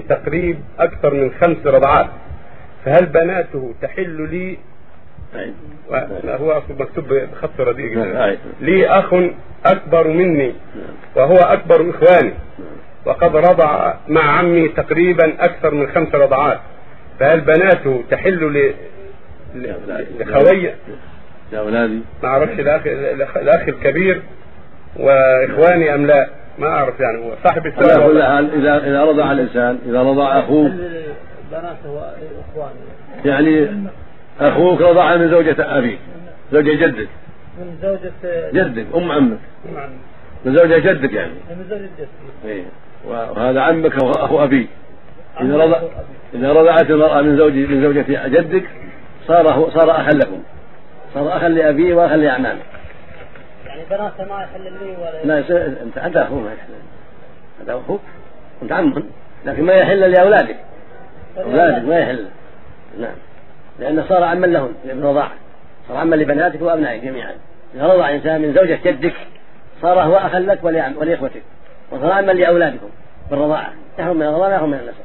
تقريب أكثر من خمس رضعات. فهل بناته تحل لي؟ لا هو مكتوب بخط رديء. لي أخ أكبر مني وهو أكبر إخواني. وقد رضع مع عمي تقريبا أكثر من خمس رضعات. فهل بناته تحل ل لخوي لأولادي. ما أعرفش الأخ الأخ الكبير وإخواني أم لا؟ ما أعرف يعني هو صاحب السؤال كل حال إذا إذا رضع الإنسان إذا رضع أخوه. بناته يعني أخوك رضع من زوجة أبيك زوجة جدك. من زوجة جدك أم عمك. أم عمك. من زوجة جدك يعني. من زوجة جدك. إيه. وهذا عمك أخو أبيك. إذا رضع إذا رضعت المرأة من زوج من زوجة جدك صار هو صار أخا لكم. صار أخا لأبيه وأخا لأعمامه. يعني بناته ما يحل لي ولا لا يصير أنت أنت أخوه ما يحل. هذا أخوك؟ أنت عمهم لكن ما يحل لأولادك. أولادك ما يحل. نعم. لأنه صار عما لهم بالرضاعة صار عما لبناتك وأبنائك جميعا. إذا رضع إنسان من زوجة جدك صار هو أخا لك ولإخوتك. وصار عما لأولادكم بالرضاعة. يحرم من الرضاعة يحرم من النسب.